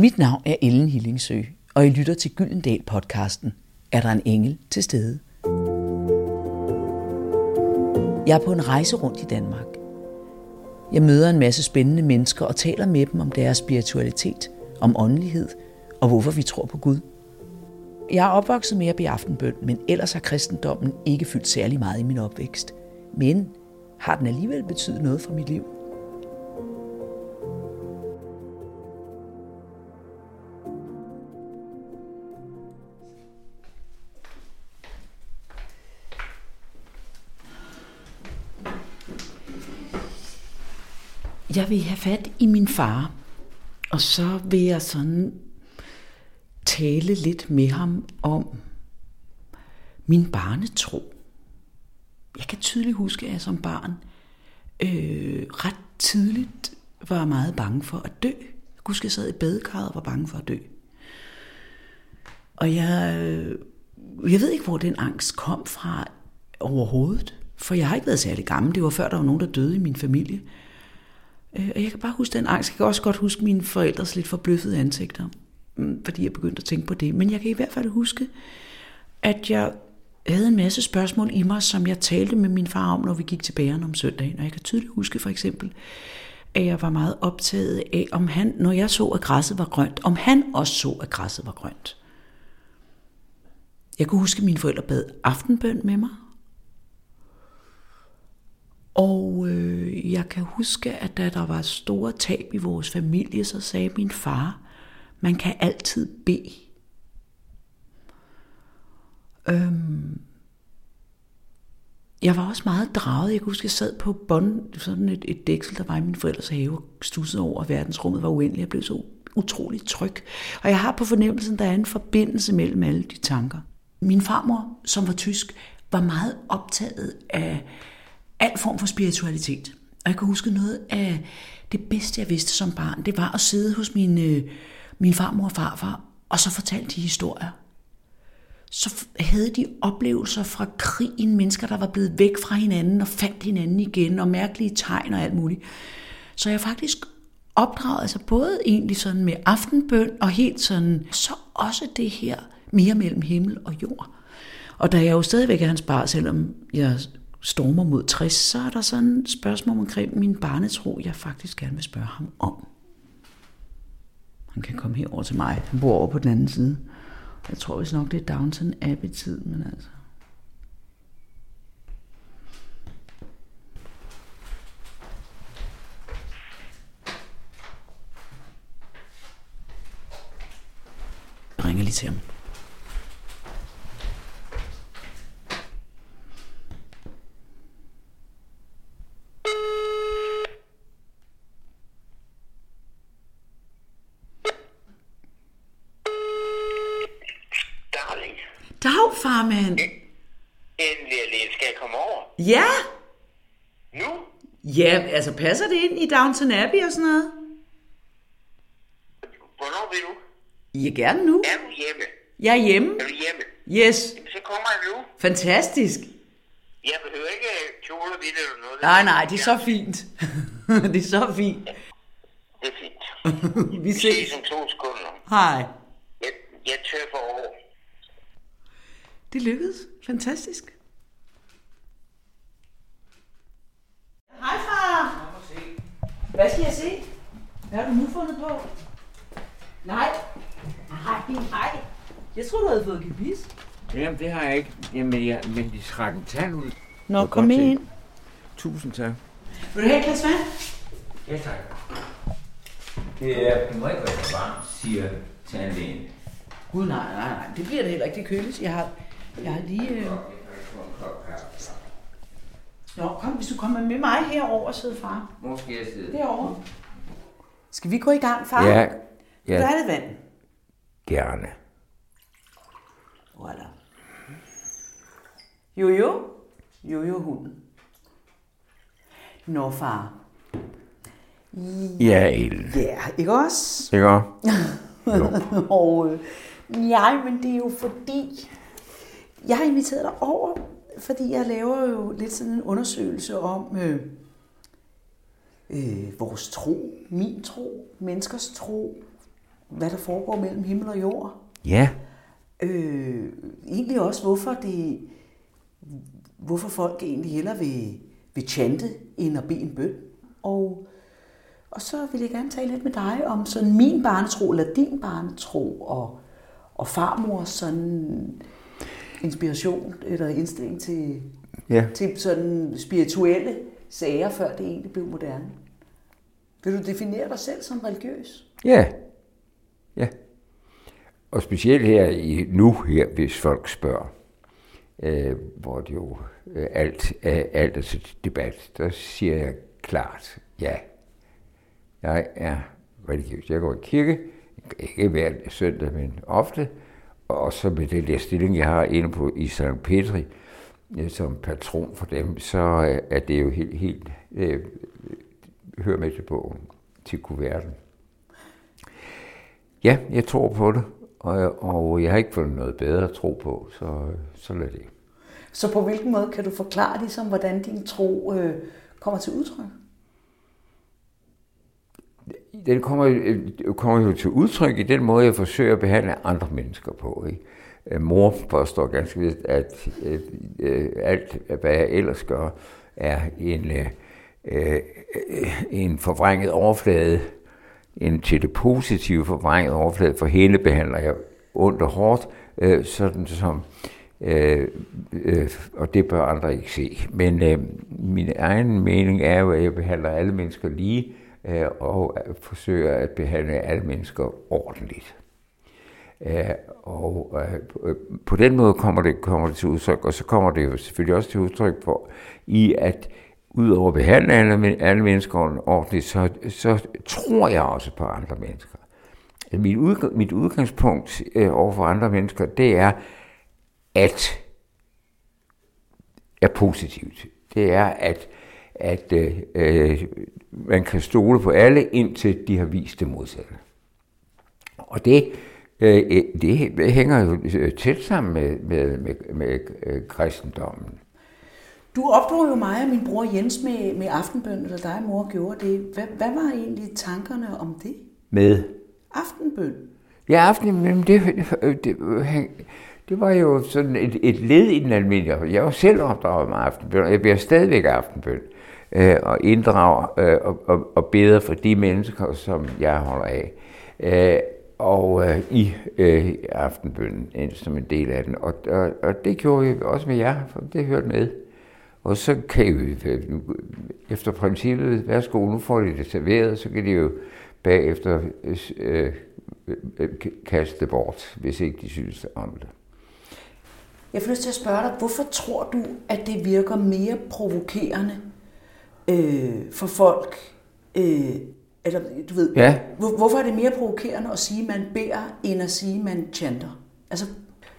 Mit navn er Ellen Hillingsø, og I lytter til Gyldendal-podcasten. Er der en engel til stede? Jeg er på en rejse rundt i Danmark. Jeg møder en masse spændende mennesker og taler med dem om deres spiritualitet, om åndelighed og hvorfor vi tror på Gud. Jeg er opvokset med at blive aftenbøn, men ellers har kristendommen ikke fyldt særlig meget i min opvækst. Men har den alligevel betydet noget for mit liv? Jeg vil have fat i min far, og så vil jeg sådan tale lidt med ham om min barnetro. Jeg kan tydeligt huske, at jeg som barn øh, ret tidligt var meget bange for at dø. Jeg husker, at jeg sad i badekarret og var bange for at dø. Og jeg, øh, jeg ved ikke, hvor den angst kom fra overhovedet. For jeg har ikke været særlig gammel. Det var før, der var nogen, der døde i min familie. Øh, og jeg kan bare huske den angst. Jeg kan også godt huske mine forældres lidt forbløffede ansigter, mm, fordi jeg begyndte at tænke på det. Men jeg kan i hvert fald huske, at jeg havde en masse spørgsmål i mig, som jeg talte med min far om, når vi gik til bæren om søndagen. Og jeg kan tydeligt huske for eksempel, at jeg var meget optaget af, om han, når jeg så, at græsset var grønt, om han også så, at græsset var grønt. Jeg kunne huske, at mine forældre bad aftenbøn med mig. Og øh, jeg kan huske, at da der var store tab i vores familie, så sagde min far, man kan altid bede. Øhm, jeg var også meget draget. Jeg kan huske, jeg sad på bånd, sådan et, et dæksel, der var i min forældres have, og stussede over, at verdensrummet var uendeligt. Jeg blev så utrolig tryg. Og jeg har på fornemmelsen, der er en forbindelse mellem alle de tanker. Min farmor, som var tysk, var meget optaget af al form for spiritualitet. Og jeg kan huske noget af det bedste, jeg vidste som barn, det var at sidde hos min, øh, min farmor og farfar, og så fortalte de historier. Så havde de oplevelser fra krigen, mennesker, der var blevet væk fra hinanden og fandt hinanden igen, og mærkelige tegn og alt muligt. Så jeg faktisk opdraget, altså både egentlig sådan med aftenbøn, og helt sådan, så også det her mere mellem himmel og jord. Og da jeg jo stadigvæk er hans bar, selvom jeg stormer mod 60, så er der sådan et spørgsmål omkring min barnetro, jeg faktisk gerne vil spørge ham om. Han kan komme herover til mig. Han bor over på den anden side. Jeg tror vist nok, det er Downton Abbey-tid, men altså... Jeg ringer lige til ham. Dag, farmand. endelig alene skal jeg komme over. Ja? Nu? Ja, altså passer det ind i Downton Abbey og sådan noget? Hvornår vil du? I er gerne nu. Er du hjemme? Jeg er hjemme. Er du hjemme? Yes. Jamen, så kommer jeg nu. Fantastisk. Jeg behøver ikke kjole og vidt eller noget. Nej, nej, det er så fint. det er så fint. Det er fint. Vi Vi ses. ses om to sekunder. Hej. Jeg, jeg tøffer over. Det lykkedes. Fantastisk. Hej, far. Hvad skal jeg se? Hvad har du nu fundet på? Nej. Nej, nej. Jeg tror du havde fået gebis. Jamen, det har jeg ikke. Jamen, jeg, men de trak en tand ud. Nå, kom med ind. Tusind tak. Vil du have et glas vand? Ja, tak. Det er, det må ikke være for varmt, siger tandlægen. Gud, nej, nej, nej. Det bliver det heller ikke. Det køles. Jeg har, jeg har lige... Øh... Nå, kom, hvis du kommer med mig herover, sidder far. Hvor skal jeg sidde? Derovre. Skal vi gå i gang, far? Ja, ja, have lidt vand? gerne. Voilà. Jojo. Jojo hunden. Nå, far. Ja, Ellen. Ja, ikke også? Ikke også? Og øh, nej, men det er jo fordi, jeg har inviteret dig over, fordi jeg laver jo lidt sådan en undersøgelse om øh, øh, vores tro, min tro, menneskers tro, hvad der foregår mellem himmel og jord. Ja, Øh, egentlig også, hvorfor, det, hvorfor folk egentlig hellere vil, vil chante, end at bede en bøn. Og, og så vil jeg gerne tale lidt med dig om sådan min barnetro, eller din barnetro, og, og farmors sådan inspiration, eller indstilling til, ja. til sådan spirituelle sager, før det egentlig blev moderne. Vil du definere dig selv som religiøs? Ja. Ja. Og specielt her i nu her, hvis folk spørger, øh, hvor det jo øh, alt, øh, alt er til debat, der siger jeg klart ja. Jeg er religiøs. Jeg går i kirke, ikke hver søndag, men ofte, og så med den der stilling, jeg har inde på i St. Petri, øh, som patron for dem, så øh, er det jo helt, helt øh, hører med til bogen, til kuverten. Ja, jeg tror på det, og, og jeg har ikke fundet noget bedre at tro på, så, så lad det. Så på hvilken måde kan du forklare ligesom, hvordan din tro øh, kommer til udtryk? Den kommer, øh, kommer jo til udtryk i den måde, jeg forsøger at behandle andre mennesker på. Ikke? Øh, mor forstår ganske vist, at øh, øh, alt, hvad jeg ellers gør, er en, øh, en forvrænget overflade, en til det positive forvrænget overflade. For hende behandler jeg ondt og hårdt, øh, sådan som, øh, øh, og det bør andre ikke se. Men øh, min egen mening er jo, at jeg behandler alle mennesker lige, Øh, og forsøger at behandle alle mennesker ordentligt. Øh, og øh, på den måde kommer det, kommer det til udtryk, og så kommer det jo selvfølgelig også til udtryk for, i at udover at behandle alle, alle mennesker ordentligt, så, så tror jeg også på andre mennesker. Mit, udg- mit udgangspunkt øh, over for andre mennesker, det er, at er positivt. Det er, at, at øh, man kan stole på alle, indtil de har vist det modsatte. Og det, øh, det hænger jo tæt sammen med, med, med, med øh, kristendommen. Du opdrog jo mig og min bror Jens med, med aftenbøn, eller dig mor gjorde det. Hvad, hvad var egentlig tankerne om det? Med? Aftenbøn. Ja, aften, men det, det, det, det var jo sådan et, et led i den almindelige. Jeg var selv opdraget med aftenbøn, og jeg bliver stadigvæk aftenbøn. Øh, og inddrager øh, og, og, og beder for de mennesker, som jeg holder af. Øh, og øh, i øh, aftenbønden som en del af den. Og, og, og det gjorde vi også med jer, for det hørte med. Og så kan vi øh, efter princippet, værsgo, nu får de det serveret, så kan de jo bagefter øh, øh, øh kaste det bort, hvis ikke de synes om det. Jeg får lyst til at spørge dig, hvorfor tror du, at det virker mere provokerende øh, for folk, øh, eller du ved, Ja. hvor, hvorfor er det mere provokerende at sige, at man beder, end at sige, at man chanter? Altså,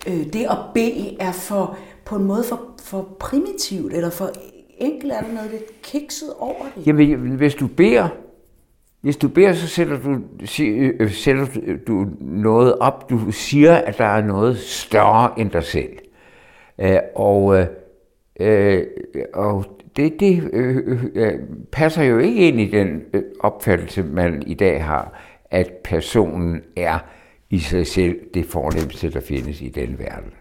øh, det at bede er for, på en måde for, for primitivt, eller for enkelt er der noget lidt kikset over det. Jamen, hvis du beder, hvis du beder, så sætter du, øh, sætter du noget op. Du siger, at der er noget større end dig selv. Øh, og, øh, øh, og det, det øh, øh, øh, passer jo ikke ind i den øh, opfattelse, man i dag har, at personen er i sig selv det fornemmeste, der findes i den verden.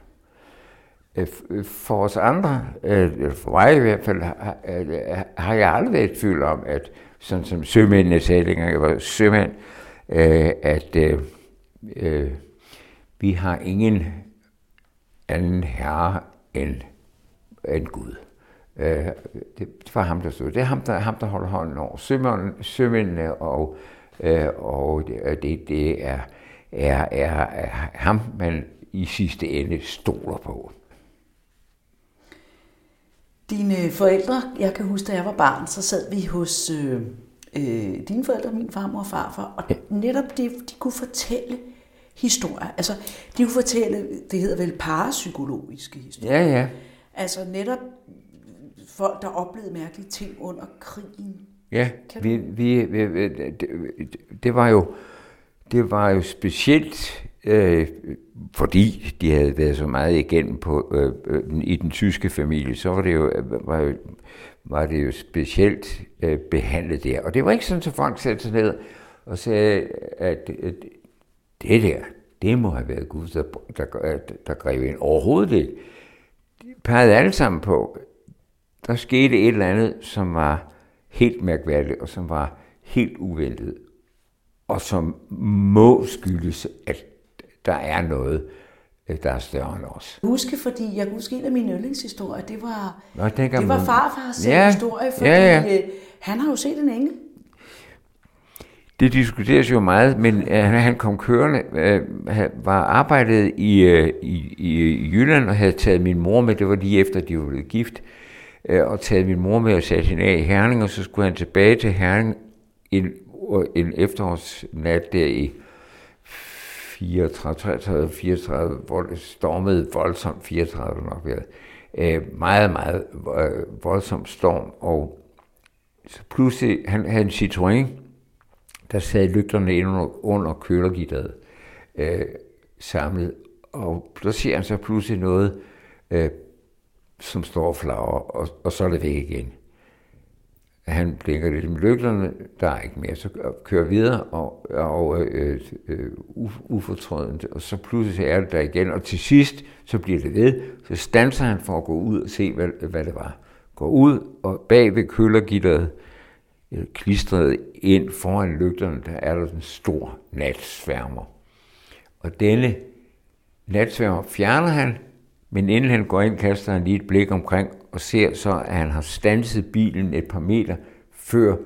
Øh, øh, for os andre, øh, for mig i hvert fald, har, har jeg aldrig været i tvivl om, at sådan som sømændene sagde, dengang jeg var sømand, øh, at øh, vi har ingen anden herre end, end Gud. Øh, det var ham, der stod. Det er ham, der, ham, der holder hånden over sømændene, sømændene og, øh, og det, det, er, er, er, er ham, man i sidste ende stoler på. Dine forældre, jeg kan huske, da jeg var barn, så sad vi hos øh, øh, dine forældre, min farmor og farfar, og netop det, de kunne fortælle historier. Altså, de kunne fortælle, det hedder vel parapsykologiske historier. Ja, ja. Altså netop folk, der oplevede mærkelige ting under krigen. Ja, vi, vi, vi, det, var jo det var jo specielt, øh, fordi de havde været så meget igennem på, øh, øh, i den tyske familie, så var det jo, var jo, var det jo specielt øh, behandlet der. Og det var ikke sådan, at folk satte sig ned og sagde, at, at det der, det må have været Gud, der, der, der, der greb ind. Overhovedet ikke. De pegede alle sammen på, der skete et eller andet, som var helt mærkværdigt, og som var helt uventet, og som må skyldes, at der er noget, øh, der er større end os. Huske, fordi jeg kan huske en af mine yndlingshistorier, det var, Nå, det var man- farfars Ja, historie, fordi ja, ja, ja. han har jo set en engel. Det diskuteres jo meget, men øh, han, han kom kørende, øh, var arbejdet i, øh, i, i Jylland og havde taget min mor med, det var lige efter, de var blevet gift, øh, Øh, og taget min mor med og sat hende af i Herning, og så skulle han tilbage til Herning en, en efterårsnat der i 34, 33, 34, hvor det stormede voldsomt, 34 nok været. Øh, meget, meget øh, voldsom storm, og så pludselig, han havde en Citroën, der sad lygterne ind under, under kølergitteret øh, samlet, og der ser han så pludselig noget, øh, som står og flager, og, og så er det væk igen. Han blinker lidt med lygterne, der er ikke mere, så kører videre og, og øh, øh, ufortrødent, og så pludselig er det der igen, og til sidst, så bliver det ved, så standser han for at gå ud og se, hvad, hvad det var. Går ud, og bag ved kølergitteret, øh, klistret ind foran lygterne, der er der en stor natsværmer. Og denne natsværmer fjerner han, men inden han går ind, kaster han lige et blik omkring og ser så, at han har stanset bilen et par meter før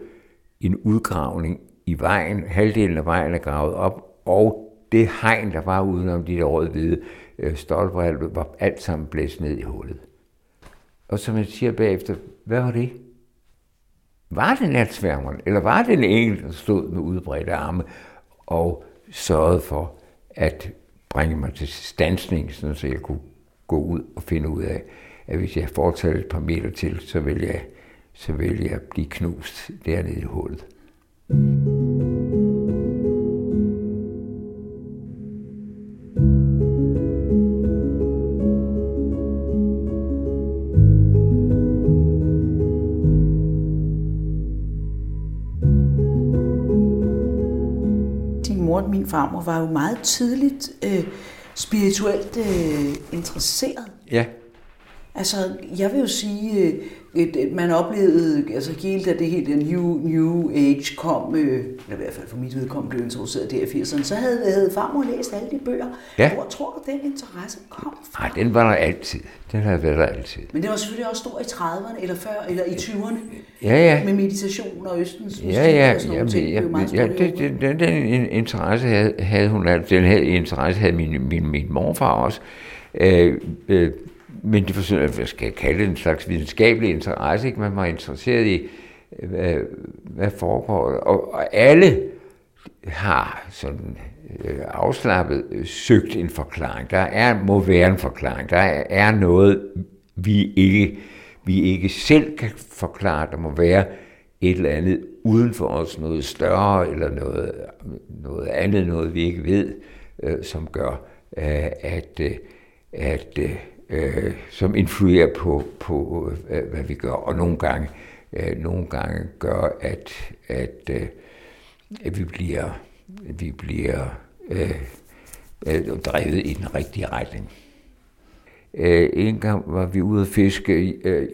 en udgravning i vejen. Halvdelen af vejen er gravet op, og det hegn, der var udenom de der rød-hvide øh, stolper, var alt sammen blæst ned i hullet. Og som jeg siger bagefter, hvad var det? Var det natsværmeren, eller var det en engel, der stod med udbredte arme og sørgede for at bringe mig til stansning, så jeg kunne gå ud og finde ud af, at hvis jeg fortsatte et par meter til, så vil jeg, så vil jeg blive knust dernede i hullet. Din mor og min farmor var jo meget tidligt øh, spirituelt øh, interesseret. Ja, Altså, jeg vil jo sige, øh, at at man oplevede, altså hele da det hele new, new age kom, øh, i hvert fald for mit vedkommende blev introduceret der i 80'erne, så havde, havde farmor læst alle de bøger. Ja. Hvor tror du, den interesse kom fra? Nej, den var der altid. Den har været der altid. Men det var selvfølgelig også stor i 30'erne, eller før, eller i 20'erne, Ja, ja. med meditation og Østens Ja, ja, og sådan ja, ting. ja, ja, det, det, den, den in- interesse havde, havde hun. Den havde, interesse havde min, min, min morfar også. Øh, øh, men det forsøger, hvad skal jeg kalde det, en slags videnskabelig interesse. Ikke? Man var interesseret i, hvad, hvad foregår. Og, og alle har sådan øh, afslappet øh, søgt en forklaring. Der er, må være en forklaring. Der er, er noget, vi ikke, vi ikke selv kan forklare. Der må være et eller andet uden for os, noget større eller noget, noget andet, noget vi ikke ved, øh, som gør, øh, at, øh, at øh, øh, som influerer på, på øh, hvad vi gør, og nogle gange, øh, nogle gange gør, at, at, øh, at vi bliver, vi bliver øh, øh, drevet i den rigtige retning. Øh, en gang var vi ude at fiske øh,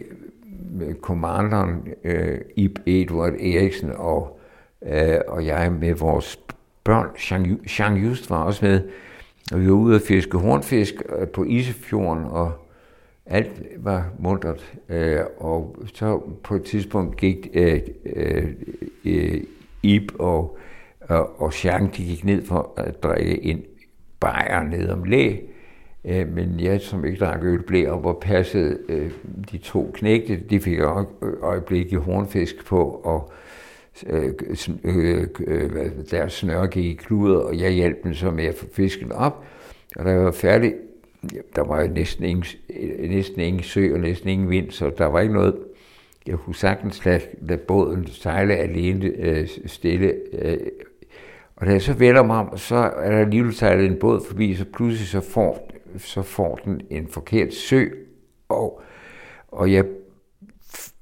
med kommanderen øh, Ib Edward Eriksen og, øh, og jeg med vores børn. Jean, Jean Just var også med. Og vi var ude at fiske hornfisk øh, på Isefjorden, og alt var mundret. Øh, og så på et tidspunkt gik øh, øh, øh Ib og, øh, og, og Jean, de gik ned for at drikke en bajer ned om læ. Øh, men jeg, som ikke drak øl, blev op og passede øh, de to knægte. De fik øjeblik i hornfisk på, og øh, øh, øh, deres snøre gik i kluder, og jeg hjalp dem så med at få fisken op. Og da jeg var færdig, der var jo næsten ingen, øh, næsten ingen sø og næsten ingen vind, så der var ikke noget. Jeg kunne sagtens lade, lade båden sejle alene øh, stille. Øh, og da jeg så vender mig om, så er der alligevel sejlet en båd forbi, så pludselig så får, så får den en forkert sø, og, og jeg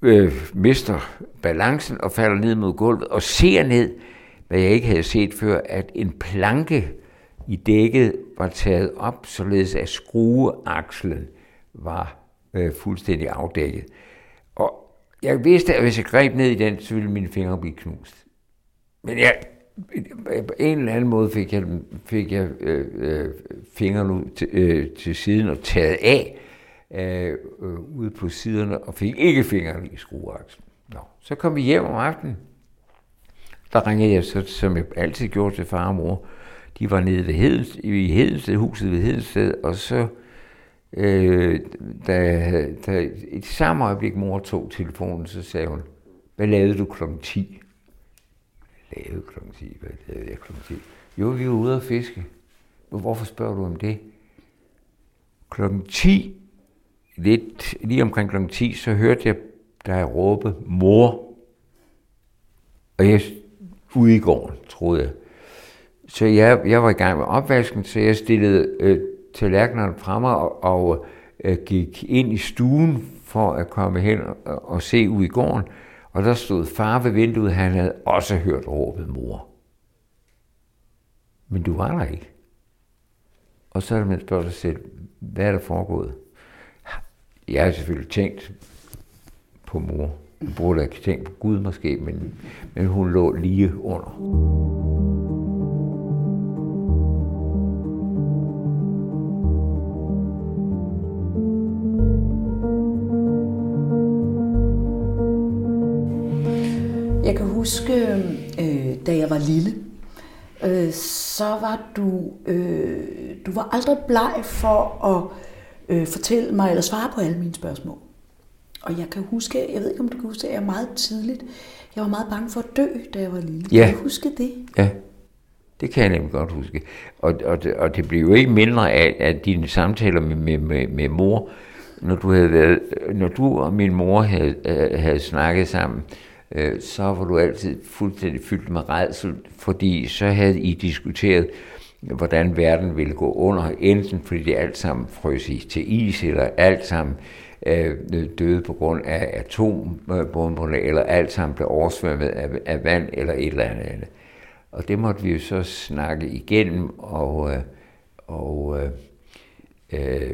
øh, mister balancen og falder ned mod gulvet og ser ned, hvad jeg ikke havde set før, at en planke i dækket var taget op, således at skrueakslen var øh, fuldstændig afdækket. Og jeg vidste, at hvis jeg greb ned i den, så ville mine fingre blive knust. Men jeg, på en eller anden måde fik jeg, fik jeg øh, øh, fingrene til, øh, til siden og taget af øh, øh, ude på siderne, og fik ikke fingrene i skrueaksen. Nå. Så kom vi hjem om aftenen. Der ringede jeg så, som jeg altid gjorde til far og mor. De var nede ved Hedens, i Hedensted, huset ved Hedensted, og så øh, da, da i samme øjeblik mor tog telefonen, så sagde hun, hvad lavede du kl. 10? Hvad lavede kl. 10? Hvad lavede jeg kl. 10? Jo, vi var ude at fiske. Hvorfor spørger du om det? Klokken 10, lidt lige omkring klokken 10, så hørte jeg dig råbe, mor. Og jeg ude i gården, troede jeg. Så jeg, jeg var i gang med opvasken, så jeg stillede øh, tallerkenerne frem og, og øh, gik ind i stuen for at komme hen og, og se ud i gården. Og der stod far ved vinduet, han havde også hørt råbet mor. Men du var der ikke. Og så er det, man spørger sig selv, hvad er der foregået? Jeg har selvfølgelig tænkt på mor. Jeg burde have tænkt på Gud måske, men, men hun lå lige under. Jeg kan huske, øh, da jeg var lille, øh, så var du, øh, du var aldrig bleg for at øh, fortælle mig eller svare på alle mine spørgsmål. Og jeg kan huske, jeg ved ikke om du kan huske det, jeg meget tidligt, jeg var meget bange for at dø, da jeg var lille. Ja. Kan du huske det? Ja, det kan jeg nemlig godt huske. Og, og, det, og det blev jo ikke mindre af, af dine samtaler med, med, med, med mor, når du, havde været, når du og min mor havde, øh, havde snakket sammen, øh, så var du altid fuldstændig fyldt med redsel, fordi så havde I diskuteret, hvordan verden ville gå under, enten fordi det alt sammen frøs i til is, eller alt sammen øh, døde på grund af atombomberne, eller alt sammen blev oversvømmet af, af vand, eller et eller andet. Og det måtte vi jo så snakke igennem, og, øh, og øh, øh,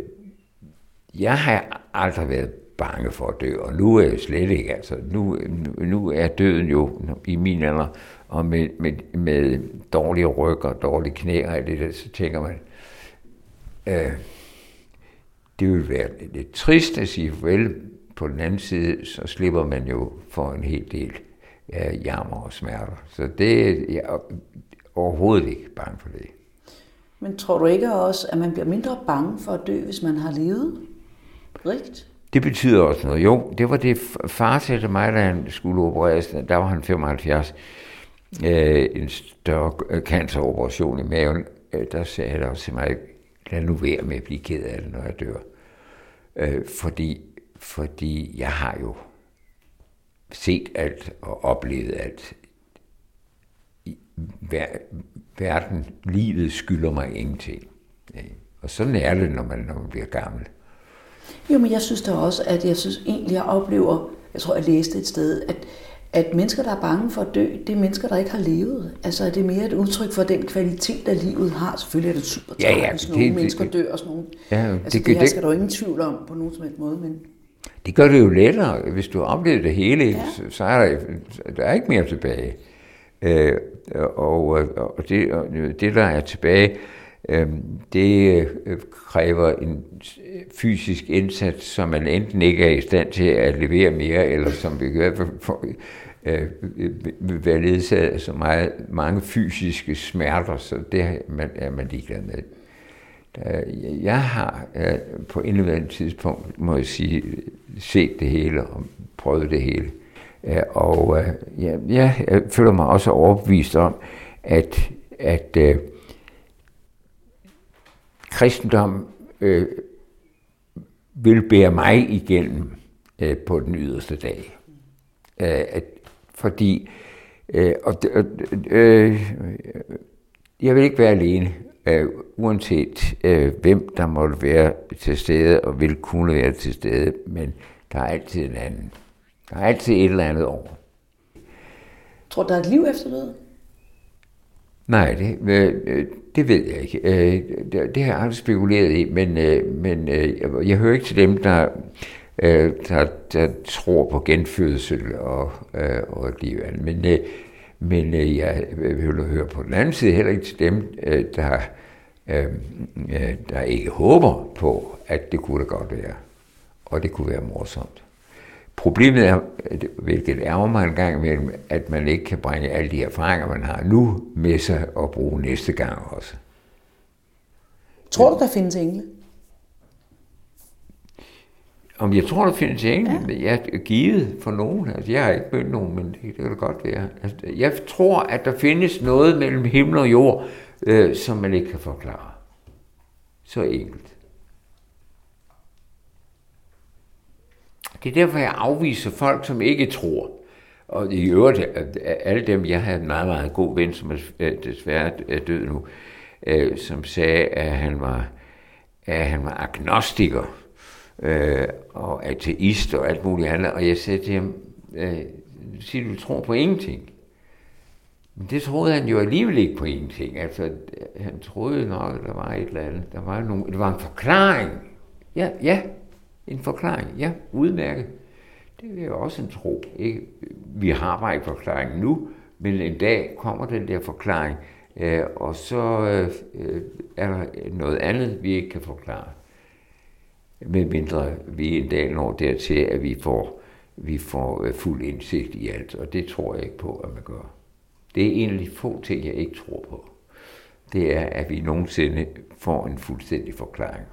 jeg har aldrig været bange for at dø, og nu er jeg slet ikke. Altså, nu, nu er døden jo i min alder, og med, med, med dårlige ryg og dårlige knæ og alt det der, så tænker man, øh, det vil være lidt trist at sige farvel. På den anden side, så slipper man jo for en hel del ja, jammer og smerter. Så det er jeg er overhovedet ikke bange for det. Men tror du ikke også, at man bliver mindre bange for at dø, hvis man har levet? Rigtigt? Det betyder også noget. Jo, det var det far sagde til mig, da han skulle opereres. Der var han 75. Øh, en større øh, canceroperation i maven. Øh, der sagde han også til mig, lad nu være med at blive ked af det, når jeg dør. Øh, fordi, fordi jeg har jo set alt og oplevet alt. Ver, verden, livet skylder mig ingenting. Øh, og sådan er det, når man, når man bliver gammel. Jo, men jeg synes da også, at jeg synes egentlig, jeg oplever, jeg tror, jeg læste et sted, at, at mennesker, der er bange for at dø, det er mennesker, der ikke har levet. Altså, det er mere et udtryk for den kvalitet, der livet har. Selvfølgelig er det super Ja, ja, hvis det- nogle det- mennesker det- dør og sådan nogle. Ja, altså, det- det, det her det- skal der jo ingen tvivl om på nogen som helst måde, men Det gør det jo lettere, hvis du har oplevet det hele, Ja. så, er der, der er ikke mere tilbage. Øh, og, og, det, og det, der er tilbage, øh, det øh, kræver en fysisk indsats, som man enten ikke er i stand til at levere mere, eller som vi i hvert fald Øh, øh, være ledsaget af så meget, mange fysiske smerter, så det er man, er man ligeglad med. Der- Jeg har øh, på et eller andet tidspunkt, må jeg sige, set det hele og prøvet det hele. Øh, og ja, jeg, jeg føler mig også overbevist om, at, at øh, kristendom øh, vil bære mig igennem øh, på den yderste dag. Øh, at, fordi, øh, og, øh, jeg vil ikke være alene, øh, uanset øh, hvem der måtte være til stede og vil kunne være til stede, men der er altid en anden. Der er altid et eller andet over. tror du, der er et liv efter døden? Nej, det, øh, det ved jeg ikke. Øh, det, det har jeg aldrig spekuleret i, men, øh, men øh, jeg hører ikke til dem, der, øh, der, der tror på genfødsel og, øh, og liv. Men, øh, men øh, jeg vil høre på den anden side heller ikke til dem, øh, der, øh, øh, der ikke håber på, at det kunne da godt være. Og det kunne være morsomt. Problemet er, hvilket ærger mig en gang imellem, at man ikke kan bringe alle de erfaringer, man har nu, med sig og bruge næste gang også. Tror du, der findes engle? Om jeg tror, der findes engle? Ja. Jeg er givet for nogen. Altså, jeg har ikke mødt nogen, men det, det kan det godt være. Altså, jeg tror, at der findes noget mellem himmel og jord, øh, som man ikke kan forklare. Så enkelt. Det er derfor, jeg afviser folk, som ikke tror. Og i øvrigt, alle dem, jeg havde en meget, meget god ven, som desværre er død nu, øh, som sagde, at han var, at han var agnostiker øh, og ateist og alt muligt andet. Og jeg sagde til ham, øh, siger du tror på ingenting? Men det troede han jo alligevel ikke på ingenting. Altså, han troede nok, at der var et eller andet. Der var nogle, det var en forklaring. Ja, ja, en forklaring. Ja, udmærket. Det er jo også en tro. Ikke? Vi har bare ikke forklaring nu, men en dag kommer den der forklaring, øh, og så øh, øh er der noget andet, vi ikke kan forklare. Medmindre vi en dag når dertil, at vi får, vi får øh, fuld indsigt i alt, og det tror jeg ikke på, at man gør. Det er en af de få ting, jeg ikke tror på. Det er, at vi nogensinde får en fuldstændig forklaring.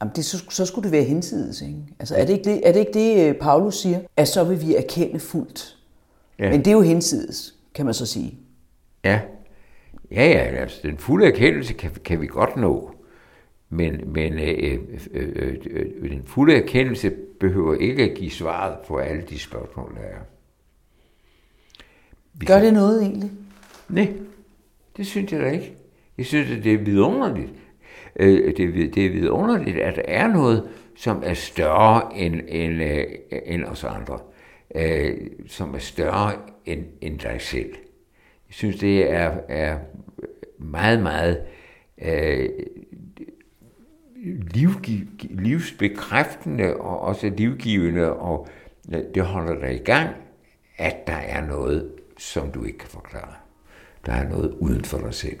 Jamen det, så, så skulle det være hensides, ikke? Altså er det ikke det, er det, ikke det øh, Paulus siger? At så vil vi erkende fuldt. Ja. Men det er jo hensides, kan man så sige. Ja, ja, ja altså den fulde erkendelse kan, kan vi godt nå. Men, men øh, øh, øh, øh, den fulde erkendelse behøver ikke at give svaret på alle de spørgsmål, der er. Vi Gør det noget egentlig? Nej, det synes jeg da ikke. Jeg synes, at det er vidunderligt. Øh, det, det er vidunderligt, at der er noget, som er større end, end, øh, end os andre. Øh, som er større end, end dig selv. Jeg synes, det er, er meget, meget øh, livgiv, livsbekræftende og også livgivende, og det holder dig i gang, at der er noget, som du ikke kan forklare. Der er noget uden for dig selv.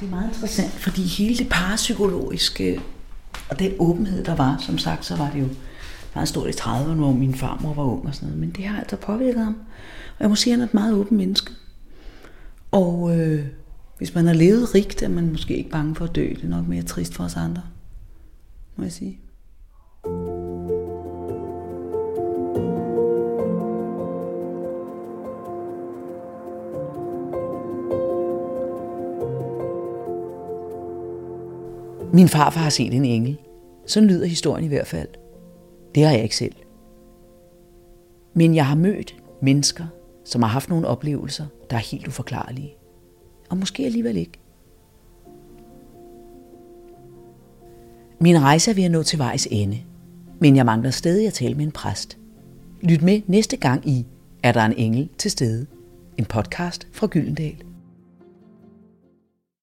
Det er meget interessant, fordi hele det parapsykologiske og den åbenhed, der var, som sagt, så var det jo meget stort i 30'erne, hvor min farmor var ung og sådan noget, men det har altså påvirket ham. Og jeg må sige, at han er et meget åbent menneske. Og øh, hvis man har levet rigt, er man måske ikke bange for at dø. Det er nok mere trist for os andre må jeg sige. Min farfar har set en engel. Sådan lyder historien i hvert fald. Det har jeg ikke selv. Men jeg har mødt mennesker, som har haft nogle oplevelser, der er helt uforklarlige. Og måske alligevel ikke. Min rejse er ved at nå til vejs ende, men jeg mangler stadig at tale med en præst. Lyt med næste gang i Er der en engel til stede? En podcast fra Gyldendal.